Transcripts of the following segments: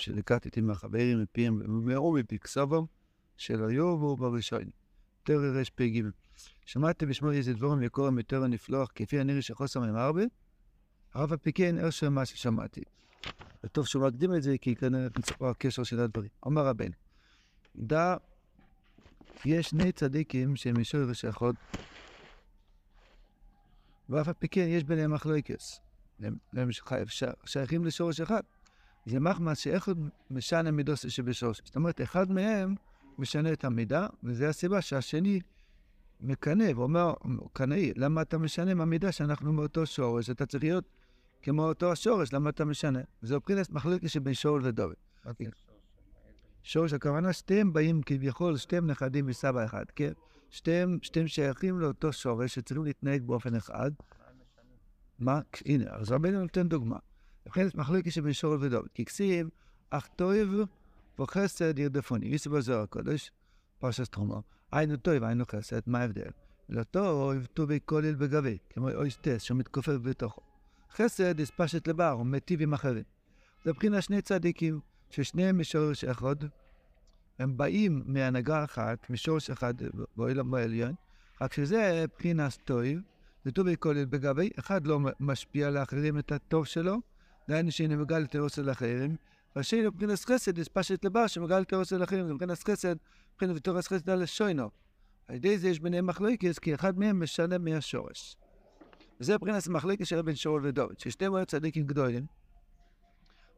שלקטתי מהחברים מפיהם ומאו מפי כסובו, שלא יובו בראשון. תרא רפ"ג. שמעתי בשמו איזה דבורם יקורם יותר הנפלוח, כפי הנראה שחוסר מהם הרבה, פי כן אשר מה ששמעתי. וטוב שהוא מקדים את זה, כי כנראה נצפה הקשר של הדברים. אומר רבנו, דע, יש שני צדיקים שהם משור ושייכות, ואף על פי כן יש ביניהם מחלוקס. הם שייכים לשורש אחד. זה מחמד שאחד משנה מידוס שבשורש. זאת אומרת, אחד מהם משנה את המידה, וזו הסיבה שהשני מקנא ואומר, קנאי, למה אתה משנה מהמידה שאנחנו מאותו שורש? אתה צריך להיות כמו אותו השורש, למה אתה משנה? זה מבחינת מחלוקת שבין שאול ודוד. שורש, הכוונה שתיהם באים כביכול, שתיהם נכדים מסבא אחד, כן? שתיהם, שתיהם שייכים לאותו שורש שצריכים להתנהג באופן אחד. מה? הנה, אז רבינו נותן דוגמה. מבחינת מחלוקת שבין שאול ודוד. כי כסיב, אך טוב וחסד ירדפוני. יש בזוהר הקודש, פרשת תרומה. היינו טוב, היינו חסד, מה ההבדל? לא טוב, טובי כולל בגבי, כמו אוי שטס שמתכופף בתוכו. חסד אספשת לבר, הוא מיטיב עם אחרים. זה מבחינת שני צדיקים, ששניהם משורש אחד, הם באים מהנהגה אחת, משורש אחד בעולם העליון, רק שזה מבחינת טוב, זה טוב כולל בגבי, אחד לא משפיע על האחרים את הטוב שלו, דהיינו שהנה מגל לתירוץ של אחרים, והשני מבחינת חסד אספשת לבר, שמגל לתירוץ של אחרים, זה מבחינת חסד, מבחינת ותורס חסד על השוינו. על ידי זה יש ביניהם מחלוקת, כי אחד מהם משנה מהשורש. וזה מבחינת מחלקת של בן שאול ודוד, ששתיהם היו צדיקים גדולים,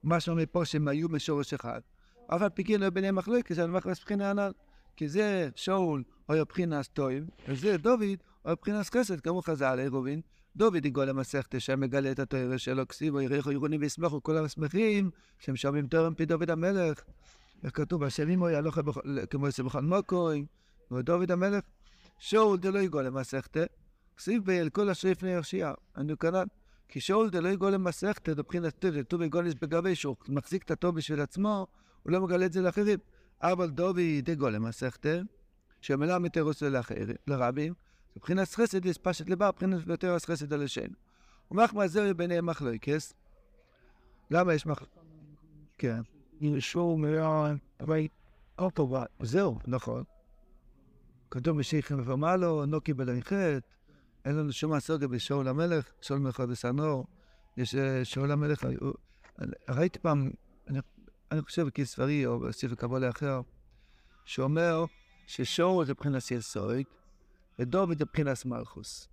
מה שאומר פה שהם היו משורש אחד, אף על פי כן לא ביניהם מחלקת, זה מחלקת מבחינה הנ"ל, כי זה שאול היה מבחינת טוב, וזה דוד היה מבחינת חסד, כמו חז"ל, עירובין, דוד יגול למסכת שם מגלה את התואר שלו, כסיבו יראיכו ירונים וישמחו, כל השמחים, שהם שומעים תואר מפי דוד המלך, איך כתוב, השם עמו יהלוך כמו בכל מוקוים, ודוד המלך, שאול דלא יגול למסכת, כסיב באל כל אשר לפני יושיע, אנו כנ"ל. כי שאול דלא יגולם מסכתא דבחינת טוב, יגולס בגבי, שהוא מחזיק את הטוב בשביל עצמו, הוא לא מגלה את זה לאחרים. אבל דובי דגולם מסכתא, שמלא מתירוס לרבים, מבחינת חסד יספשת לבר, מבחינת יותר חסד על השן. ומחמא זהו ביניהם מחלוקס. למה יש מחלוקס? כן. אוטובט. זהו, נכון. כתוב בשייכם ומעלו, נוקי בלנחת. אין לנו שום הסוגיה בשאול המלך, שאול מלך וסנור. יש שאול המלך, ראיתי פעם, אני, אני חושב כספרי או בספר קבולה אחר, שאומר ששאול זה מבחינת יסוד, ודוד זה מבחינת מלכוס.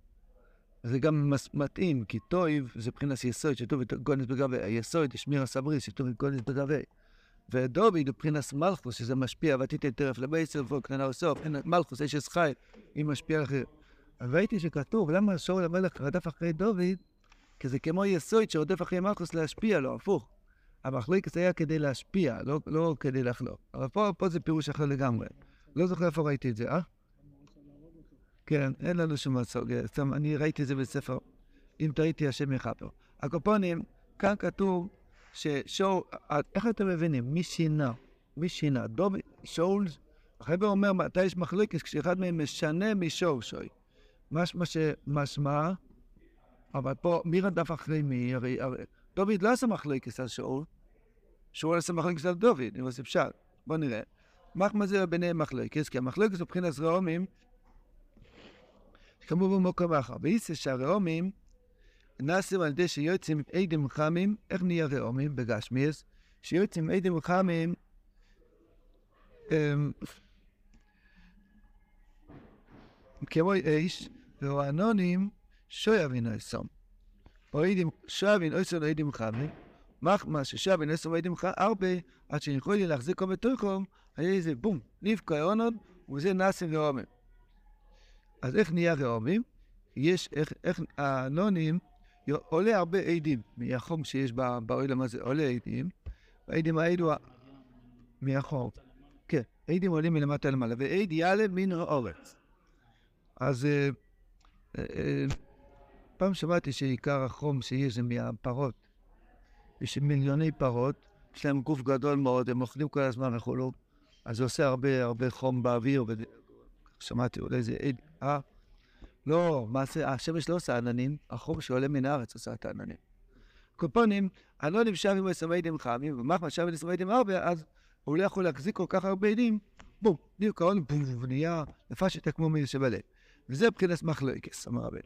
זה גם מתאים, כי טויב זה מבחינת יסוד, שטוב גונס בגבי, היסוד, שמיר הסבריס, שטוב גונס בגבי. ודוד הוא מבחינת מלכוס, שזה משפיע, ותיתן טרף לבייסר, וקטנה וסוף, מלכוס, אשס חי, היא משפיעה אחרת. ראיתי שכתוב, למה שאול המלך רדף אחרי דוד? כי זה כמו יסוד שרודף אחרי מלכוס להשפיע לו, הפוך. המחלוקת היה כדי להשפיע, לא, לא כדי לחלוק. אבל פה, פה זה פירוש אחר לגמרי. לא זוכר איפה ראיתי את זה, אה? כן, אין לנו שום מסוגיה. סתם, אני ראיתי את זה בספר, אם טעיתי, השם יכפר. הקופונים, כאן כתוב ששאול, איך אתם מבינים? מי שינה? מי שינה? דוב, שאול, החבר אומר, מתי יש מחלוקת? כשאחד מהם משנה משור שוי. משמע שמשמע, אבל פה, מי רדף אחרי מי? הרי, דוד לא עשה מחלוקת על שאול, שאול עשה מחלוקת על דוד, אם עושה פשט. בוא נראה. מה זה ביניהם מחלוקת? כי המחלוקת מבחינת רעומים, כמו במקום אחר. ואיסה שהרעומים נעשים על ידי שיוצאים עדים חמים, איך נהיה רעומים בגשמיאס? שיוצאים עדים חמים, כמו איש, ואנונים שויאבין אויסום. אוידים, שויאבין אויסום אוידים חמי, מחמא ששויאבין אויסום אוידים חמי, הרבה, עד שיכולים להחזיק בתוכם, היה איזה בום, נפקע עונות, וזה נעשים רעומים. אז איך נהיה רעומים? יש, איך, איך האנונים, עולה הרבה עדים מהחום שיש בעולם הזה, עולה עדים, העדים האלו מהחום. כן, עדים עולים מלמטה למעלה, ועד יעלה מן האורץ. אז אה, אה, פעם שמעתי שעיקר החום שיש זה מהפרות. יש מיליוני פרות, יש להם גוף גדול מאוד, הם אוכלים כל הזמן וכולו, אז זה עושה הרבה הרבה חום באוויר, שמעתי אולי זה עד, אה? לא, זה, השמש לא עושה עננים, החום שעולה מן הארץ עושה את העננים. קופונים, אני לא נמשך עם עדים חמים, ומחמד עשר עדים הרבה, אז הוא לא יכול להחזיק כל כך הרבה עדים, בום, דיוקרון, בום, ונהיה לפשט כמו מי שבלב. וזה מבחינת מחלוקס, אמר רבנו.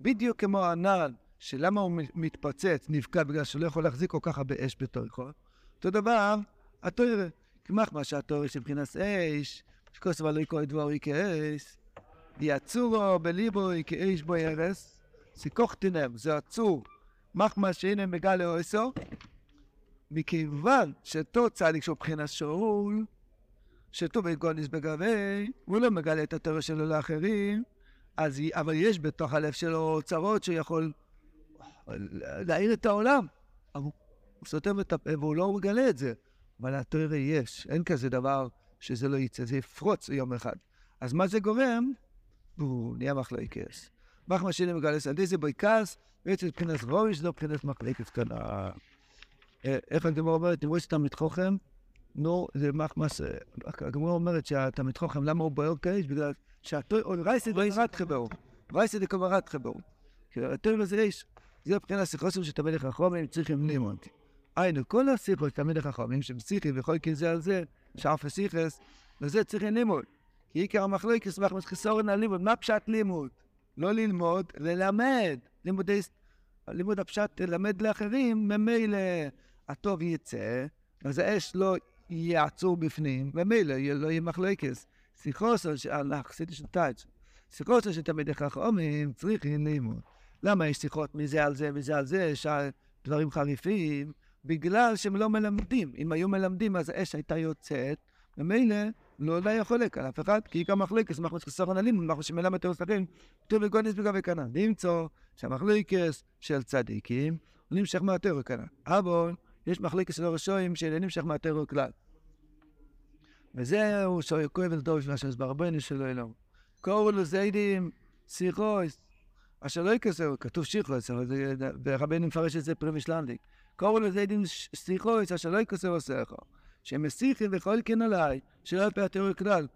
בדיוק כמו הנעל, שלמה הוא מתפוצץ, נפקד, בגלל שהוא לא יכול להחזיק כל כך הרבה אש בתוכו. אותו דבר, התוירה. כמחמד שהתוירה מבחינת אש, שכוס אבל לא יקרא דברי כאש, יצורו בליבוי כאש בו ארס, סיכוכתינם, זה עצור, מחמד שהנה מגלה אויסו, מכיוון שאותו צדיק שהוא מבחינת שאול, שטוב גונס בגבי, הוא לא מגלה את התורה שלו לאחרים, אז, אבל יש בתוך הלב שלו צרות שיכול להאיר את העולם. הוא סותם את הפה והוא לא מגלה את זה. אבל התורה יש, אין כזה דבר שזה לא יצא, זה יפרוץ יום אחד. אז מה זה גורם? הוא נהיה מחלקס. מחמא שיני מגלס על דיזה בוי כעס, בעצם מבחינת רויש, זה מבחינת מחלקת כאן. אה, איך הגמור אומרת, תראו שתלמיד חוכם, נו, זה מחמס, הגמור אומרת שהתלמיד חוכם, למה הוא בוער כאש? בגלל רייסד רייסד חברו, רייסד כמרת חברו. יותר מזה יש, זה מבחינת סיכוסים של תלמיד החכמים צריכים לימוד. היינו, כל השיחות של תלמיד החכמים, שהם פסיכי וכל כזה על זה, שאף הסיכס, וזה צריכים לימוד. כי עיקר המחלוקת מחמס חיסורן על לימוד, מה פשט לימוד? לא ללמוד, ללמד. לימודי, לימוד הפשט ללמד לאחרים, ממילא הטוב יצא, אז האש לא יהיה עצור בפנים, ממילא לא יהיה מחלוקס. שיחוסו של חסידי של טייץ, שיחוסו של תלמידי חכמים צריכים ללמוד. למה יש שיחות מזה על זה, מזה על זה, דברים חריפים? בגלל שהם לא מלמדים. אם היו מלמדים, אז האש הייתה יוצאת, ממילא לא היה חולק על אף אחד, כי עיקר מחלוקס, מחלוקס חסר הנלים, מחלוקס שמלמד האחרים, כתוב בגודס בגבי כנן. למצוא שהמחלוקס של צדיקים הוא נמשך מהטרור כנן. אבל יש מחלוקס של הרשועים שאין נמשך מהטרור כלל. וזהו שכואב את דוב אשר הסברבנו שלו אלוהו. קוראו לזיידים סיכויס, אשר לא יקסר, כתוב שיכוס, ורבנו מפרש את זה פרמישלנדיק. קוראו לזיידים סיכויס, אשר לא יקסר עושיך. שהם מסיחים וכל כן עליי, שלא יפה התיאור כלל.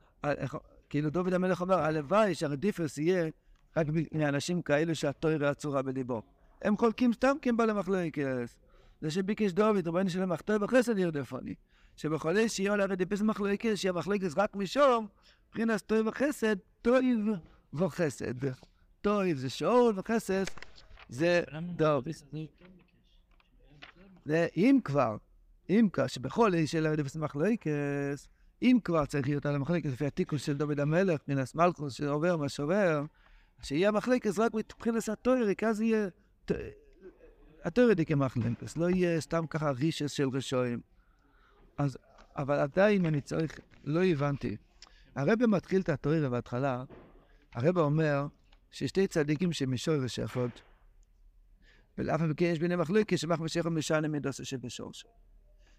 כאילו דוד המלך אומר, הלוואי שהרדיפרס יהיה רק מאנשים כאלו שהתוירה עצורה בליבו. הם חולקים סתם כי הם בעלי מחלוקס. זה שביקש דוד, רבנו שלם מחתר בחסד ירדפוני. שבכל שיהיה עליו רדיפס מחלוקס, שיהיה מחלוקס רק משום, מבחינת טוב וחסד, טוב וחסד. טוב זה שאול וחסד זה דוב. אם כבר, אם כבר, שבכל איש של הרדיפס מחלוקס, אם כבר צריך להיות על המחלקת לפי התיקון של דוד המלך, מנס מלכוס שעובר מה שעובר, שיהיה המחלקת רק מבחינת כי אז יהיה... התוירי די כמחלקת, לא יהיה סתם ככה רישס של רשועים. אז, אבל עדיין אני צריך, לא הבנתי. הרב מתחיל את התוירי בהתחלה, הרב אומר ששתי צדיקים שמשור ושפות, ולאף על כן יש ביניהם מחלוקת שמח משך משנה מדוסה שבשורשו.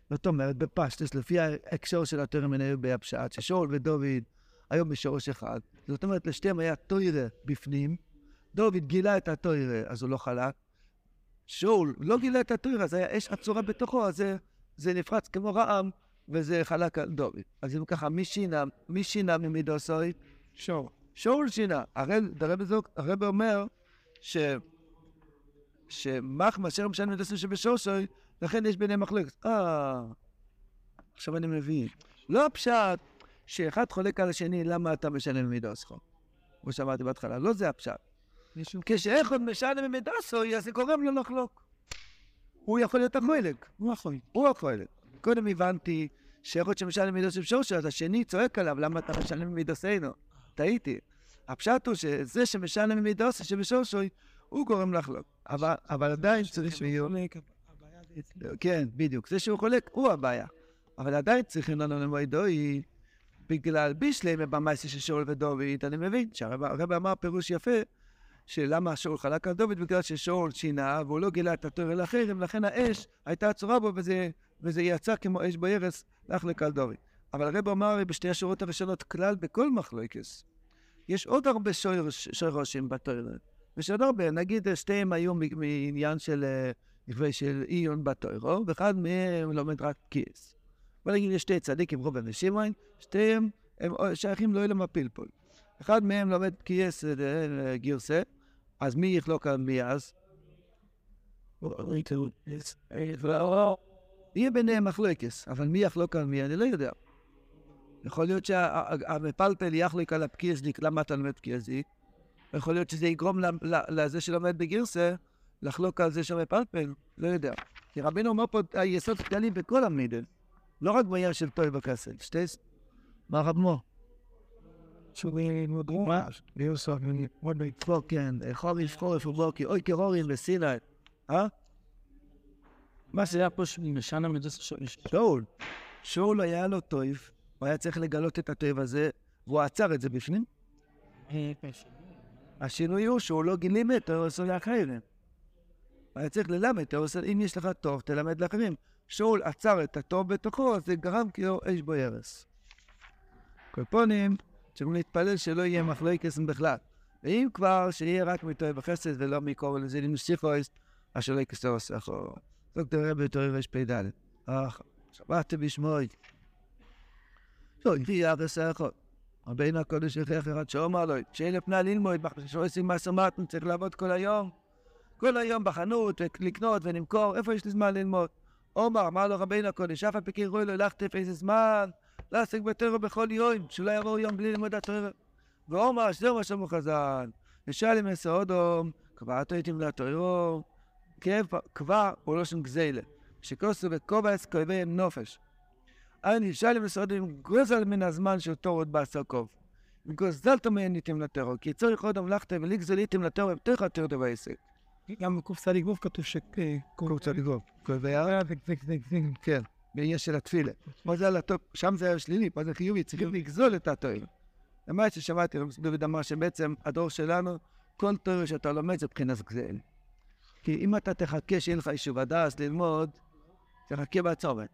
זאת אומרת, בפשטס, לפי ההקשר של מנהל בהפשט, ששאול ודוד היו בשורש אחד, זאת אומרת, לשתיהם היה תוירה בפנים, דוד גילה את התוירה, אז הוא לא חלק. שאול לא גילה את התוירה, אז היה אש עצורה בתוכו, אז זה, זה נפרץ כמו רעם, וזה חלק על דוד. אז אם ככה, מי שינה, מי שינה ממידוסוי? שאול. שאול שינה. הרב אומר ש... שמחמא אשר משנה מידוסוי שבשורשוי, לכן יש ביניהם מחלוקת. אה, עכשיו אני מבין. לא הפשט שאחד חולק על השני, למה אתה משנה ממידוסכו? כמו שאמרתי בהתחלה, לא זה הפשט. כשאחד משנה ממידוסו, אז זה גורם לו לחלוק. הוא יכול להיות החולק. הוא החולק. הוא החולק. קודם הבנתי שאחד שמשנה ממידוסו שורשו, אז השני צועק עליו, למה אתה משנה ממידוסנו? טעיתי. הפשט הוא שזה שמשנה ממידוסו שבשורשו, הוא גורם לחלוק. אבל עדיין צריך שיהיו... כן, בדיוק. זה שהוא חולק הוא הבעיה. אבל עדיין צריכים לנו למועדוי בגלל בישלמה במעשה של שאול ודוד. אני מבין שהרב אמר פירוש יפה, שלמה שאול חלק על דוד? בגלל ששאול שינה והוא לא גילה את התואר אל החרם, לכן האש הייתה עצורה בו וזה, וזה יצא כמו אש בארץ לחלק על דוד. אבל הרב אמר בשתי השורות הראשונות כלל בכל מחלוקס. יש עוד הרבה שורשים בתואר. יש עוד הרבה, נגיד שתיהם היו מעניין של... נכווה של עיון בתוירו, ואחד מהם לומד רק כיס. בוא נגיד יש שתי צדיקים, רובן ושמעון, שתיהם הם שייכים לא אלם הפלפול. אחד מהם לומד כיס גירסה, אז מי יחלוק על מי אז? יהיה ביניהם מחלוקס, אבל מי יחלוק על מי אני לא יודע. יכול להיות שהמפלפל יחלוק על הפקיעזיק, למה אתה לומד פקיעזיק? יכול להיות שזה יגרום לזה שלומד בגירסה לחלוק על זה שהמפלפל, לא יודע. כי רבינו אומר פה היסוד כללי בכל המידל, לא רק בעניין של טוי וכסל. שתי... מה רב מו? פה כן, חורף חורף ובוקי, אוי כרורים וסיני. אה? מה זה היה פה משנה מדוס שאול. שאול היה לו טויב, הוא היה צריך לגלות את הטויב הזה, והוא עצר את זה בפנים. השינוי הוא שהוא לא גילים את תאורסו לאחרים. היה צריך ללמד אם יש לך טוב, תלמד לאחרים. שאול עצר את הטוב בתוכו, אז זה גרם כאילו אש בו הרס. קופונים, צריכים להתפלל שלא יהיה מחלוקס בכלל. ואם כבר, שיהיה רק מטוב וחסד ולא מקורא לזה למוסיפויס, אשר לא יקסר עושךו. זאת רבי בתור רפ"ד. אך, שבת בשמוי. לא, הביא ארס האחד. רבינו הקודש הכרח אחד שאומר לו, שאין לפני ללמוד, שעושים מסר מתן, צריך לעבוד כל היום. כל היום בחנות, לקנות ולמכור, איפה יש לי זמן ללמוד? עומר, אמר לו רבינו הקודש, אף על פי קראו לו, לכתף איזה זמן, לעסק בתורה בכל יום, שלא יבוא יום בלי ללמוד התורה. ועומר, שזהו מה שאמרו חז"ל, ושאל אם אעשה אודום, קבעת איתם לתוירו, כבר הוא לא שם גזילה, שכוסו וקובץ קובעים נופש. אני שאל אם אעשה אודום, גוזל מן הזמן של תור עוד בעשר קוב. גוזלת מהן איתם לטרור, כי צריך אודום לכתב ולגזול איתם לטרור, בתוך התורה בעסק. גם ווב כתוב ש... קוב צדיק ווב. כן, בעניין של התפילה. שם זה היה שלילי, פה זה חיובי, צריכים לגזול את התואר. למעט ששמעתי, דוד אמר שבעצם הדור שלנו, כל תורה שאתה לומד זה מבחינת גזל. כי אם אתה תחכה שיהיה לך יישוב הדעת ללמוד, תחכה בצומת.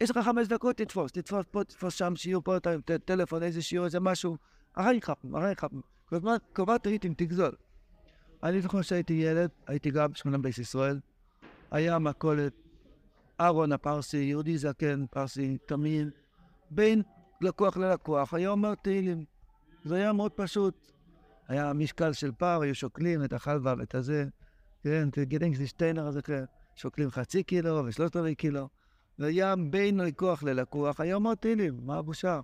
יש לך חמש דקות, תתפוס, תתפוס פה, תתפוס שם, שיעור פה, טלפון, איזה שיעור, איזה משהו. אחרי חפם, אחרי חפם. כל הזמן קובע עיתים, תגזול. אני זוכר שהייתי ילד, הייתי גם בשכונה בית ישראל, היה מכולת, אהרון הפרסי, יהודי זקן, פרסי, תמים, בין לקוח ללקוח, היה אומר תהילים. זה היה מאוד פשוט. היה משקל של פער, היו שוקלים את החלבה ואת הזה, כן, גדנק שטיינר הזה, כן, שוקלים חצי קילו ושלושת רבעי קילו. והיה בין לקוח ללקוח, היה אומר תהילים, מה הבושה?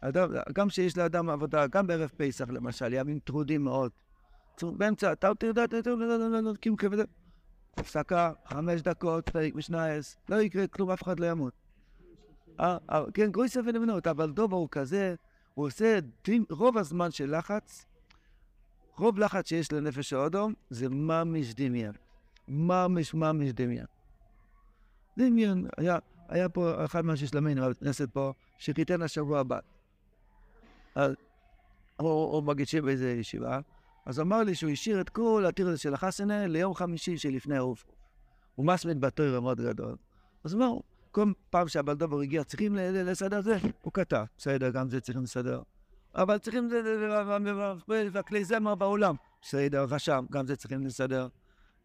אדם, גם שיש לאדם עבודה, גם בערב פסח למשל, ימים טרודים מאוד. באמצע, אתה תראה, אתה תראה, כאילו כבד... הפסקה, חמש דקות, פרק משנייס, לא יקרה כלום, אף אחד לא ימות. כן, גרויסה ונבנות, אבל דובר הוא כזה, הוא עושה רוב הזמן של לחץ, רוב לחץ שיש לנפש האודום, זה ממש דמיין. ממש ממש דמיין. דמיין, היה, היה פה אחד מהשלמינו, רב הכנסת פה, שחיתן השבוע הבא. אז הוא, הוא מגישים באיזה ישיבה, אז אמר לי שהוא השאיר את כל הטיר הזה של החסנה ליום חמישי שלפני העוף. הוא מסמד בתויר מאוד גדול. אז הוא אמר, כל פעם שהבלדובר הגיע, צריכים לסדר זה? הוא כתב, בסדר, גם זה צריכים לסדר. אבל צריכים, והכלי זמר בעולם, בסדר, רשם, גם זה צריכים לסדר.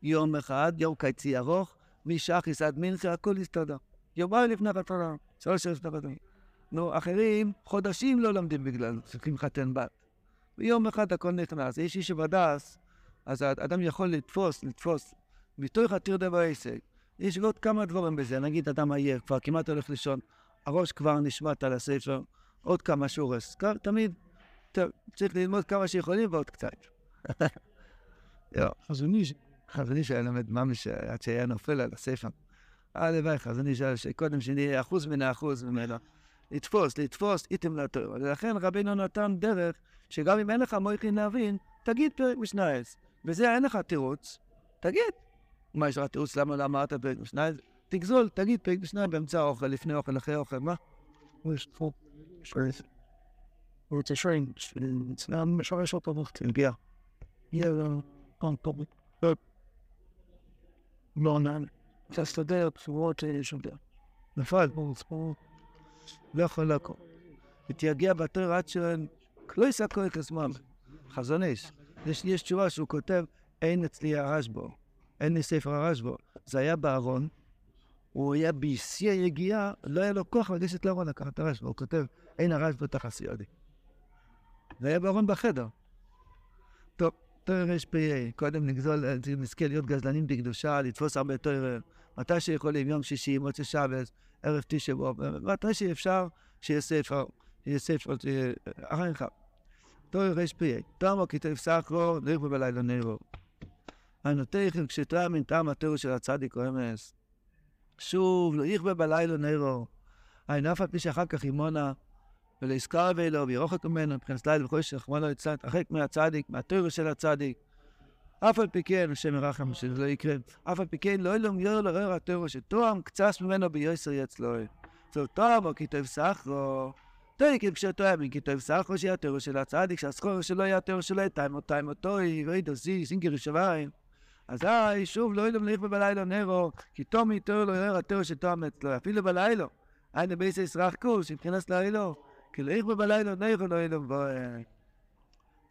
יום אחד, יום קיצי ארוך, משחס עד מנחה, הכל הסתדר. יומיים לפני החתונה, שלוש שעות לפני החתונה. נו, אחרים חודשים לא לומדים בגלל, צריכים לחתן בת. ויום אחד הכל נכנס. יש איש שבדס, אז האדם יכול לתפוס, לתפוס, מתוך הטרדה בעסק. יש עוד כמה דברים בזה, נגיד אדם עייף, כבר כמעט הולך לישון, הראש כבר נשמט על הספר, עוד כמה שורס. תמיד צריך ללמוד כמה שיכולים ועוד קצת. חזון איש. חזון איש היה לומד ממש עד שהיה נופל על הספר. הלוואי, חזון איש, שקודם שנהיה אחוז מן האחוז ממנו. לתפוס, לתפוס, איתם לתור. ולכן רבינו נתן דרך שגם אם אין לך מויכין להבין, תגיד פרק משנייס. וזה אין לך תירוץ, תגיד. מה, יש לך תירוץ למה לא אמרת פרק משנייס? תגזול, תגיד פרק משנייס באמצע האוכל, לפני אוכל, אחרי אוכל, מה? לא. נפל. לא יכול לקום. ותגיע בתור עד שהן לא יסקו את עצמם. חזון איש. יש, תשובה שהוא כותב, אין אצלי הרשב"א, אין לי ספר הרשב"א. זה היה בארון, הוא היה בשיא היגיעה, לא היה לו כוח לגשת לארון לקחת את הרשב"א. הוא כותב, אין הרשב"א תחת סיודי. זה היה בארון בחדר. טוב, תואר רפ"א, קודם נגזול, נזכה להיות גזלנים בקדושה, לתפוס הרבה תואר, מתי שיכולים, יום שישי, מוצא שבת, ערב תשע באב, מתי שאפשר, שיהיה ספר, שיהיה ספר, אחר כך. תואר רפ"א, תמו כתב סחרו, נכבה בלילה נרו. תכף כשתאמין טעם התיאור של הצדיק או אמס. שוב, לא יכבה בלילה נרו. אין אף על פי שאחר כך ימונה, ולהזכר ואלו, וירוחק ממנו, מבחינת לילה וחושך, מונה יצא, התרחק מהצדיק, מהתיאור של הצדיק. אף על פי כן, השם ירחם שזה לא יקרה, אף על פי כן, לא אלום יור לרר התיאור שתואם קצת ממנו ביוסר יצלו. זהו תואם או כתב סחרו. תויקים כשתואם כתב סחרו שיהיה התיאור של הצדיק, שהסחור שלו יהיה התיאור שלו, תאימו תאימו טוי, ואידו זי, סינגר ישביים. אזי שוב לא ילום ליכבה בלילה נרו, כי תומי תור לא ירר התיאור שתואם אצלו, אפילו בלילה. היינו בייסי סרח קול, שמבחינת לילו. כי לא יכבה בלילה נרו לא ילום בו...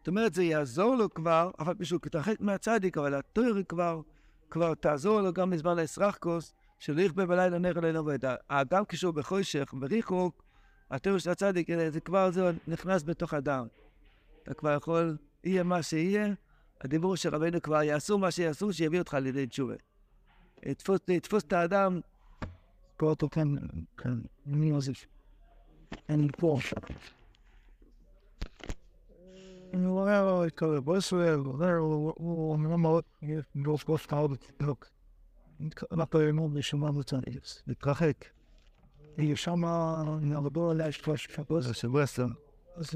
זאת אומרת, זה יעזור לו כבר, אף על פי שהוא מתרחק מהצדיק, אבל התואר כבר, כבר תעזור לו גם בזמן האסרחקוס, שלא יכבה בלילה נר לילה ועד. האדם כשהוא בחושך, בריחוק, התואר של הצדיק, זה כבר זה נכנס בתוך הדם. אתה כבר יכול, יהיה מה שיהיה, הדיבור של רבנו כבר יעשו מה שיעשו, שיביא אותך לידי תשובה. לתפוס, לתפוס את האדם, פה אותו כאן, כאן, אני עוזב. אני פה. אני רואה את כל הבוסר, הוא מאוד, לא ספוס קהל בצדוק. אנחנו אמור לשמוע בצדיק. להתרחק. יש שם, נרדו עליה שפוס שבוס. זה שבוע עשר. אז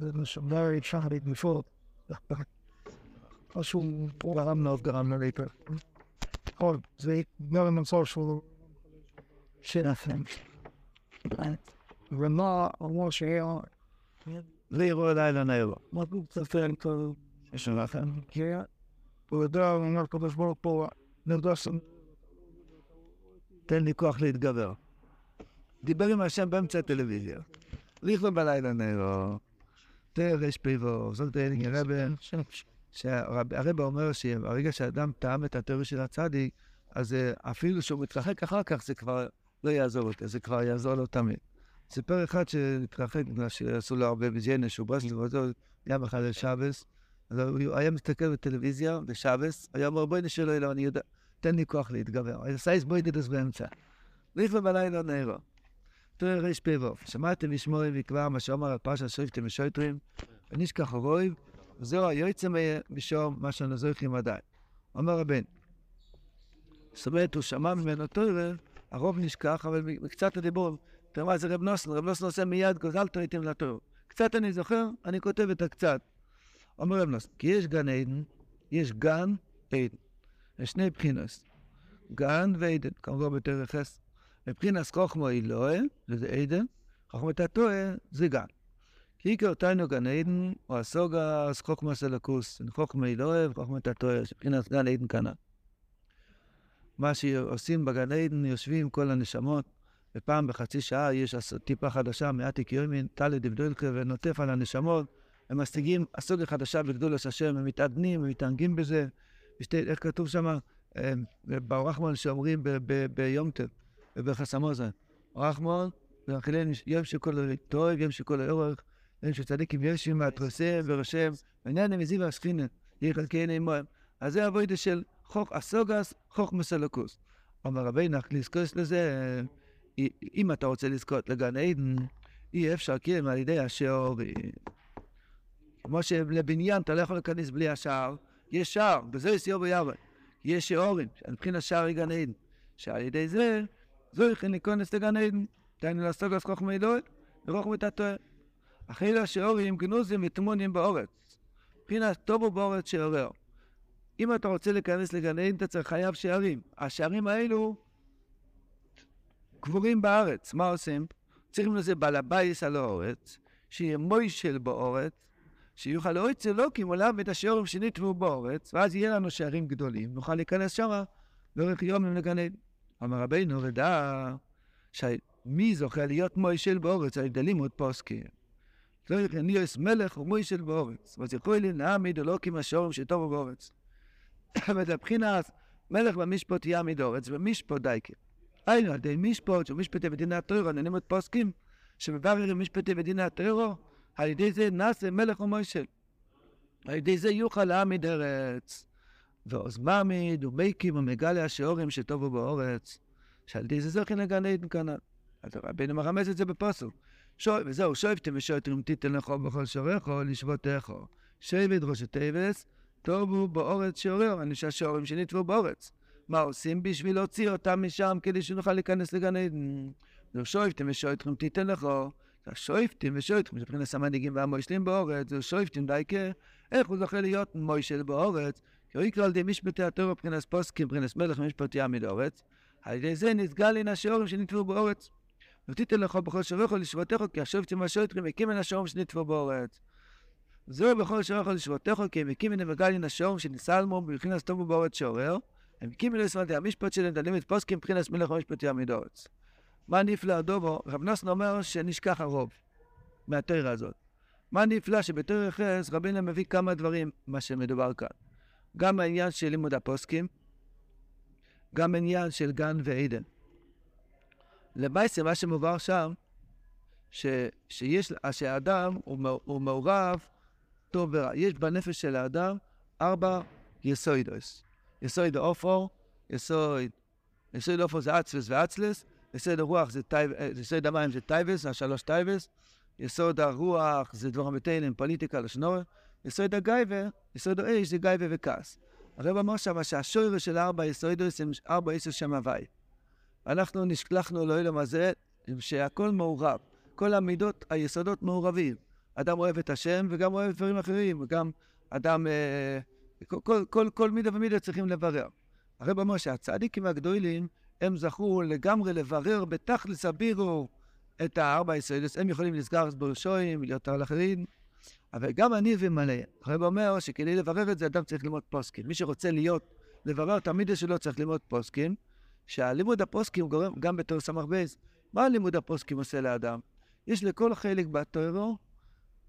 זה משמר את שחרית בפור. משהו גרם מאוד גרם לריפר. נכון, זה גרם מצור שלו. שלכם. ומה אמר שהיה, לירו לילה צפן כל יש לכם. קריאה? הוא יודע, הוא אומר קדוש ברוך הוא, נרדס, תן לי כוח להתגבר. דיבר עם השם באמצע הטלוויזיה. ליכלו בלילה נרו. תרש פיבו. זאת הרב, שהרב אומר שברגע שאדם טעם את התיאוריה של הצדיק, אז אה, אפילו שהוא מתרחק אחר כך, זה כבר לא יעזור אותו, זה כבר יעזור לו תמיד. סיפר אחד שהתרחק בגלל שעשו לו הרבה בג'נש, שהוא ברסלב, יום אחד לשבס, אז הוא היה מסתכל בטלוויזיה בשבס, היה אומר בואי נשאר לו, אני יודע, תן לי כוח להתגבר. אז סייס בואי נדס באמצע. ליכלו בלילה נרו. תראה ריש פיבוב, שמעתם לשמוע מכבר מה שאומר על פרשת שופטים ושויטרים, ונשכח הרויב, וזהו היועצם משום מה שאנו זוכרים עדיין. אומר הבן, זאת אומרת, הוא שמע ממנו תורה, הרוב נשכח, אבל מקצת הדיבור, תראה מה זה רב נוסן, רב נוסן עושה מיד, גוזל תוריתם לתורה. קצת אני זוכר, אני כותב את הקצת. אומר רב נוסן, כי יש גן עדן, יש גן עדן. יש שני בחינות, גן ועדן, כמובן בתור חס. מבחינת חוכמו אלוהה, שזה עדן, חוכמת התועה זה גן. כי תיינו גן עדן, או הסוגה, אז חוכמה סלקוס, חוכמה אלוהה וחוכמת התועה, שבחינת גן עדן כנ"ל. מה שעושים בגן עדן, יושבים כל הנשמות, ופעם בחצי שעה יש טיפה חדשה, מעט קיומין, טלי דבדולקה, ונוטף על הנשמות, הם משיגים הסוגה חדשה בגדולת השם, הם מתעדנים, הם מתענגים בזה. ושתי, איך כתוב שם, ברחמון שאומרים ביום טב, ובחסמוזה, רחמון, ואכילן יום שכל טוב, יום שכל האורך, יום שצדיקים יושבים מהתרוסם ורושם, ועניין המזיב והשכינה, יחלקי עמהם. אז זה הווידה של חוק הסוגס, חוק מסלקוס. אומר רבינו, לזכוס לזה, אם אתה רוצה לזכות לגן עדן, אי אפשר כי הם על ידי השעור. כמו שלבניין אתה לא יכול להיכנס בלי השער, יש שער, בזה יש ביבא. יש שעורים, מבחינת שער גן עדן, שעל ידי זה, זו יכין להיכנס לגן עדן, דהיינו לסוגס חוכמה אלוהי, וחוכמת התואר. אחרי השעורים גנוזים ותמונים באורץ. מבחינת טובו באורץ שעורר. אם אתה רוצה להיכנס לגן עדן, אתה צריך חייב שערים. השערים האלו קבורים בארץ. מה עושים? צריכים לזה בעל הבייס על האורץ, שיהיה מוישל באורץ, שיוכל לו כי מולם את השעורים שנטבעו באורץ, ואז יהיה לנו שערים גדולים, נוכל להיכנס שמה לאורך יום לגן. אמר רבינו, ודע שמי זוכה להיות מוישל באורץ על ידי לימוד פוסקים. לא יכן להיות מלך ומוישל באורץ, ואז יכול לי להעמיד אלוקים השעורים שטובו באורץ. מבחינת מלך במשפט יעמיד אורץ, ומשפט דייקה. היינו, על ידי משפט, שהוא משפטי מדינת טרור, ננימות פוסקים, שמבררים משפטי מדינת טרור, על ידי זה נעשה מלך ומוישל. על ידי זה יוכל להעמיד ארץ. ועוז מעמיד ומקים ומגלה השיעורים שטובו באורץ, שעל ידי זה זוכין לגן עדן כנ"ל. אז רבינו מרמז את זה בפוסוק. שוי, וזהו, שויבתם ושויתם תיתן לכו בכל שוריכו לשבותיכו. שבט ראשי טייבס, טובו באורץ שעורר, אני שהשעורים שנטבו באורץ. מה עושים בשביל להוציא אותם משם כדי שנוכל להיכנס לגן עדן? זהו שויבתם ושויתם תיתן לכו. השויפטים ושויפטים, מבחינת המנהיגים והמוישלים באורץ, זהו שויפטים דייקה, איך הוא זוכה להיות מוישל באורץ? כי הוא יקרא על ידי משפטי התורה מבחינת פוסקים, מבחינת מלך ומשפטי עמיד אורץ. על ידי זה נסגל מן השעורים שנטבו באורץ. ותיתן לך בכל שוריכו לשבותיכו, כי השופטים והשוטרים הקים מן השעורים שנטבו באורץ. זהו בכל שוריכו לשבותיכו, כי הם הקים מן וגל מן השעורים שניסלמו מבחינת טובו באורץ שעורר. הקים מן ישראל המשפט שלהם את פוסקים מבחינת מלך ומשפטי עמיד אורץ. מה נפלא הדובו? רב נוסן אומר שנשכח הרוב מהתרא הזאת. מה נפלא שבתרא חס רבינו מביא כמה דברים, מה שמדובר כאן. גם העניין של לימוד הפוסקים, גם עניין של גן ועדן. למעשה, מה שמובהר שם, ש, שיש, שהאדם הוא, הוא מעורב טוב ורע. יש בנפש של האדם ארבע יסוידוס. יסויד האופור, יסוד, יסויד האופור זה אצלס ואצלס, יסוד הרוח זה טייב, יסוד המים זה טייבס, השלוש טייבס, יסוד הרוח זה דבורם ותלם, פוליטיקה, לשנור, יסוד הגייבר, יסוד האש זה גייבר וכעס. הרב אמר שם שהשוירה של ארבע יסודות הם ארבע עשר שם הוואי. אנחנו נשלחנו לעולם הזה שהכל מעורב. כל המידות, היסודות מעורבים. אדם אוהב את השם וגם אוהב דברים אחרים, וגם אדם, אה, כל, כל, כל, כל מידה ומידה צריכים לברר. הרב אמר שהצדיקים הגדולים, הם זכו לגמרי לברר בתכלס הבירו את הארבע יסודות. הם יכולים לסגר בראשויים, להיות על אחרים. אבל גם אני ומלא. הרב אומר שכדי לברר את זה אדם צריך ללמוד פוסקים. מי שרוצה להיות, לברר את המידה שלו צריך ללמוד פוסקים, שהלימוד הפוסקים גורם גם בתור סמ"ך בייס. מה לימוד הפוסקים עושה לאדם? יש לכל חלק בתורו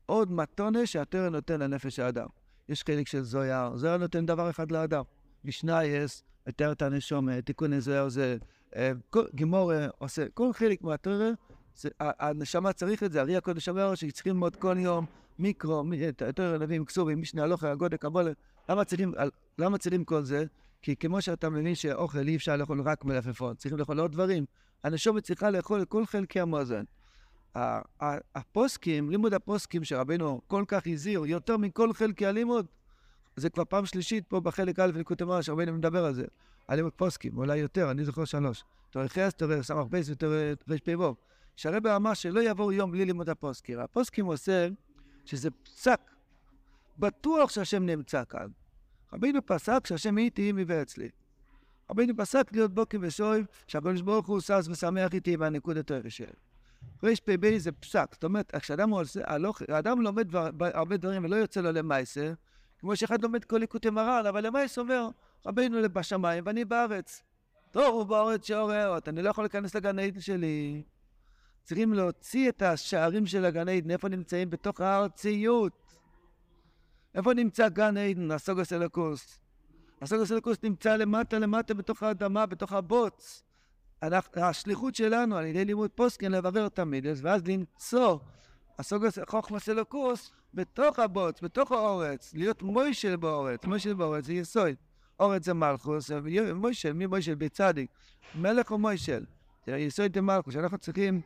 עוד מתונה שהתורה נותן לנפש האדם. יש חלק של זויר, זויר נותן דבר אחד לאדם. משנה יש, יותר את הנשומה, תיקון זויר זה, אה, גימור עושה, כל חלק מהתורה, הנשמה צריך את זה, ארי הקודש אומר שצריכים ללמוד כל יום מיקרו, יותר נביאים, כסובים, משנה הלוכה, הגודל, קבולה. למה צריכים, למה צריכים כל זה? כי כמו שאתה מבין שאוכל אי אפשר לאכול רק מלפפון, צריכים לאכול עוד דברים. הנשומת צריכה לאכול את כל חלקי המאזן. הפוסקים, לימוד הפוסקים שרבנו כל כך הזהיר, יותר מכל חלקי הלימוד, זה כבר פעם שלישית פה בחלק א' מראה שרבנו מדבר על זה, על לימוד פוסקים, אולי יותר, אני זוכר שלוש. סמ"ך בייס ותורי רפ"ו. שהרבא אמר שלא יעבור יום בלי לימוד הפוסקים. הפוסקים עושה שזה פסק. בטוח שהשם נמצא כאן. רבינו פסק שהשם איתי עמי ואצלי. רבינו פסק להיות בוקר ושויב, שהקדוש ברוך הוא שש ושמח איתי והנקודת הרשת. רפ"ב זה פסק, זאת אומרת, כשאדם עושה, האדם לומד דבר, הרבה דברים ולא יוצא לו למעשה, כמו שאחד לומד כל ליקוטי מרן, אבל למעשה אומר, רבינו בשמיים ואני בארץ. טוב, הוא בארץ שעורר, אני לא יכול להיכנס לגן העדן שלי. צריכים להוציא את השערים של הגן עדן, איפה נמצאים? בתוך הארציות. איפה נמצא גן עדן, הסוגוס אלוקוס? הסוגוס אלוקוס נמצא למטה למטה בתוך האדמה, בתוך הבוץ. אנחנו, השליחות שלנו על ידי לימוד פוסקין לברר את המידס, ואז למצוא הסוגוס חוכמוס אלוקוס בתוך הבוץ, בתוך האורץ, להיות מוישל באורץ, מוישל באורץ זה יסוד. אורץ זה מלכוס, מוישל, מי מוישל? בצדיק. מלך או מוישל. יסוד זה מלכוס, אנחנו צריכים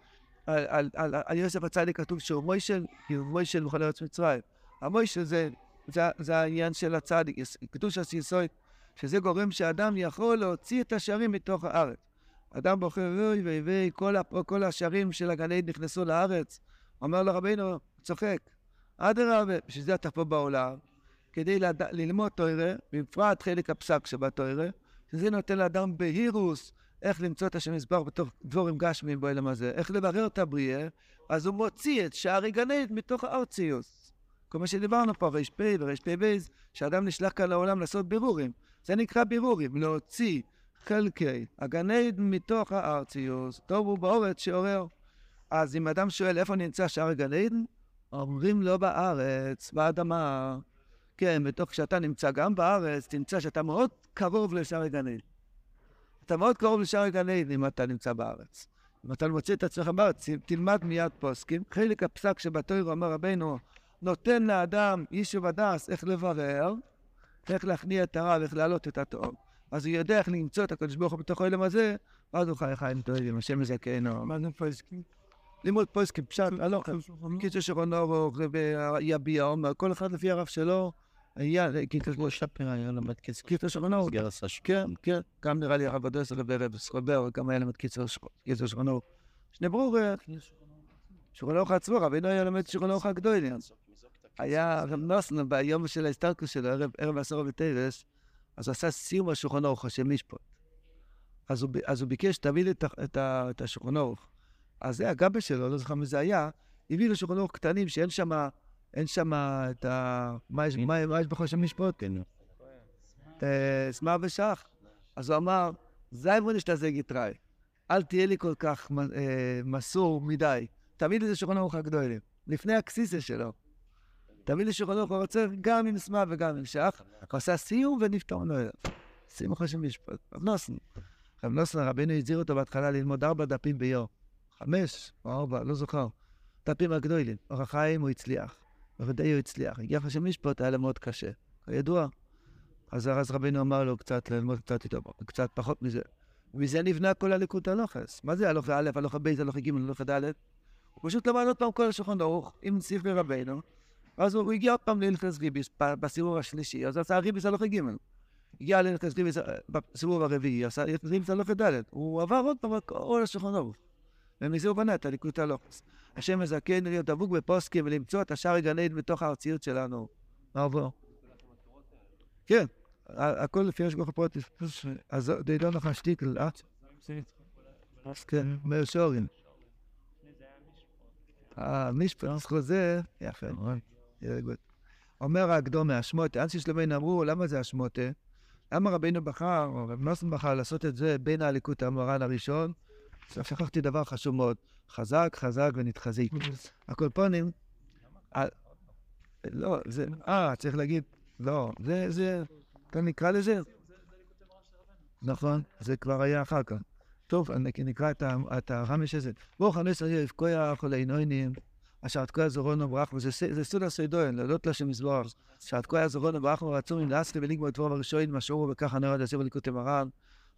על, על, על, על יוסף הצדיק כתוב שהוא מוישל, כי הוא מוישל בכל ארץ מצרים. המוישל זה, זה, זה העניין של הצדיק, קדוש הסיסוי, שזה גורם שאדם יכול להוציא את השערים מתוך הארץ. אדם בוחר, אוי ואי, כל, כל השערים של עד נכנסו לארץ. אומר לרבינו, צוחק, אדרבה, בשביל זה אתה פה בעולם, כדי לד... ללמוד תוירה, בפרט חלק הפסק שבתוירה, שזה נותן לאדם בהירוס איך למצוא את השם יזבח בתוך דבורים גשמיים בעולם הזה, איך לברר את הבריאה, אז הוא מוציא את שערי גנית מתוך הארציוס. כל מה שדיברנו פה, ר"פ ור"פ שאדם נשלח כאן לעולם לעשות בירורים. זה נקרא בירורים, להוציא חלקי הגנית מתוך הארציוס. טוב הוא באורץ שעורר. אז אם אדם שואל איפה נמצא שער גן אומרים לו בארץ, באדמה. כן, בתוך כשאתה נמצא גם בארץ, תמצא שאתה מאוד קרוב לשער גן אתה מאוד קרוב לשער גן עדן אם אתה נמצא בארץ. אם אתה מוצא את עצמך בארץ, תלמד מיד פוסקים. חלק הפסק שבתוירו אמר רבנו, נותן לאדם יישוב הדס איך לברר, איך להכניע את הרע ואיך להעלות את הטוב. אז הוא יודע איך למצוא את הקדוש ברוך הוא בתוך העולם הזה, ואז הוא חי חיים טובים, השם יזכנו. מה זה פויסקים? לימוד פויסקים, פשט, הלוך, קיצור שרון אורוך, ויביע עומר, כל אחד לפי הרב שלו, היה, קיצור כמו שפר היה למד כסף. קיצור שרון אורוך. כן, כן, גם נראה לי הרב הדס רבי רב סחובר, גם היה למד קיצור ש- קיצור שרון אורוך. שני ברור, שרון אורוך עצמו, רבינו היה למד שרון אורוך הגדולים. היה רב נוסן ביום של ההסתלקות שלו, ערב, עשרה בטרס, אז הוא עשה סיום השולחן אורך, השם משפט. אז הוא, אז הוא ביקש, לי את, את, את השולחן אורך. אז זה הגבה שלו, לא זוכר מי זה היה, הביא לו שולחן אורך קטנים שאין שם, אין שם את ה... מה יש, מה, מה יש בכל שם משפט? כן. סמר ושח. אז הוא אמר, זי מוניש תזה גיטראי, אל תהיה לי כל כך אה, מסור מדי. תביא לי את השולחן אורך הגדולים, לפני הקסיסה שלו. תביא לי שולחן רוצה גם עם סמר וגם עם שח. הוא עשה סיום ונפטר לו. סיום אחרי משפט. רב נוסן. רב נוסן, רבינו הזהיר אותו בהתחלה ללמוד ארבע דפים ביום. חמש או ארבע, לא זוכר. דפים הגדולים. אור החיים הוא הצליח. בוודאי הוא הצליח. הגיע אחרי משפט, היה לו מאוד קשה. כידוע. אז אז רבינו אמר לו קצת ללמוד קצת יותר, קצת פחות מזה. ומזה נבנה כל הליקוד הלוכס. מה זה הלוכה א', הלוכה ב', הלוכה ג', הלוכה ד'? הוא פשוט למד עוד פעם כל השולחן ערוך עם ספרי רבינו, ואז הוא הגיע עוד פעם להלכס ריביס בסיבוב השלישי, אז עשה ריביס הלוכה ג'. הגיע להלכס ריביס אה, בסיבוב הרביעי, עשה ריביס הלוכה ד'. הוא עבר עוד פעם כל השולחן ערוך. ומזה הוא בנה את הליקוד הלוכס. השם מזכן להיות דבוק בפוסקים ולמצוא את השער גן עדן בתוך הארציות שלנו. מה עבור? כן, הכל לפי יש ברוך הפרוטיס. אז די לא נכון שטיקל, אה? כן, מאיר שורין. המשפט חוזר, יפה, good. אומר הקדומה, השמוטה, אנשי שלומנו אמרו, למה זה השמוטה? למה רבינו בחר, או רב נוסן בחר לעשות את זה בין האליקות המרן הראשון? עכשיו שכחתי דבר חשוב מאוד, חזק, חזק ונתחזיק. הקולפונים, לא, זה, אה, צריך להגיד, לא, זה, זה, אתה נקרא לזה? נכון, זה כבר היה אחר כך. טוב, נק- נקרא את ה- את החמש הזה. ברוך הנס הזה, יפקויה חולי נוינים, אשר תקויה זורונו ברכו, זה סוד הסוידוין, להודות להשם יזברך. אשר תקויה זורונו ברכו רצון לאסרי ולגמו את דברו הראשון, משאורו וככה נרד עשיר וליקוטי מרן.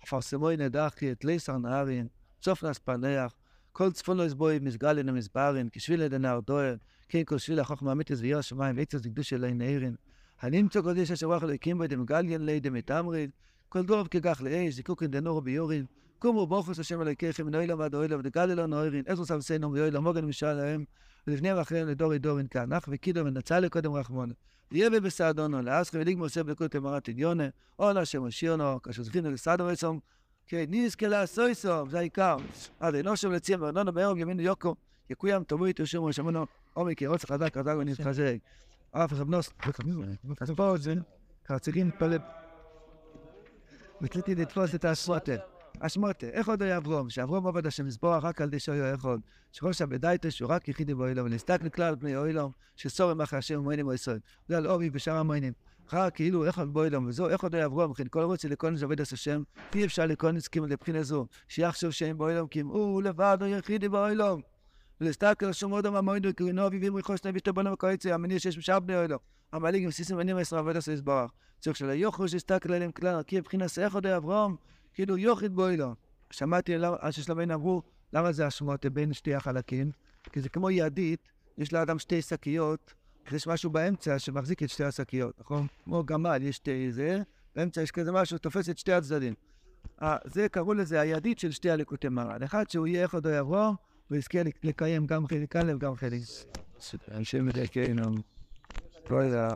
אפרסמוי נדחי את ליסר נהרין, סוף נס פנח, כל צפון לא יסבוי מסגלין המסברין, כשביל עד הנהר דוהר, כן כל שביל החוכמה אמיתיס וירא השמיים, ועצת לקדוש אלי נעירין. הנמצא קודש אשר רוח אלוהיקים בו דמגליין לידי מתמרין, כל דורב כגח לאש, זיקוקין דנורו ביורין, קומו ברכוס השם אלוהיכם מן אוילם ועד אוילם ודגל אלו נוירין, עזרו סבסנו ואוילם מוגן משל להם, ולפניהם ואחריהם לדורי דורין כאנך וקידו ונצא לקודם רחמונה. יהיה בסעדונו, לאסכי ולגמו עושה בלקות אמרת עדיונה, או להשם השירנו, כאשר זכינו לסעדו רצום, כן, נזכה לעשוי סוף, זה העיקר. עד אינו שם לציין וארנונו בערב ימינו יוקו, יקוים תבואי איתו שם ושמונו, עומק ירוץ חזק חזק ונתחזק. אף אחד נוס, אז פה זה, צריכים להתפלל. רציתי לתפוס את השמוטה. השמוטה, איך עוד היה אברום? שאברום עבד השם יזבוח רק על דשו יו אחד. שראש הבדייתא שהוא רק יחידי באוילום, ונסתק לכלל על פני אוילום, שסורם אחרי השם ומוינים וישראל. זה על אורי בשאר המוינים. אחר כאילו איך עוד באוילום, וזו איך עוד היה אברום, וכן כל רוצה לקונס עובד עש השם, אי אפשר לקונס כאילו לבחינה זו, שיחשוב שהם באוילום, כי אם הוא לבד הוא יחידי באוילום. ולסתכל שום אודם המוינו, קרינו אביבים ריחוש נביא שתבונם וקואציה, המניע שיש בשאר בני אוילום. המעליג עם סיסים עניינים עשרה עובד עשה יזברך. צריך שלא יוכלו שיסתכל עליהם כלל, כי מבחינת איך עוד אברום, כאילו יוחיד בוילו. שמעתי למה- אז ששלמיין אמרו, למה זה השמות בין שתי החלקים? כי זה כמו ידית, יש לאדם שתי שקיות, אז יש משהו באמצע שמחזיק את שתי השקיות, נכון? כמו גמל, יש שתי זה, באמצע יש כזה משהו שתופס את שתי הצדדים. אה, זה קראו לזה הידית של שתי הליקוטי מרן. אחד שהוא יהיה איך עוד יבוא, הוא יזכה לקיים גם חלק א' וגם חלק. לא יודע.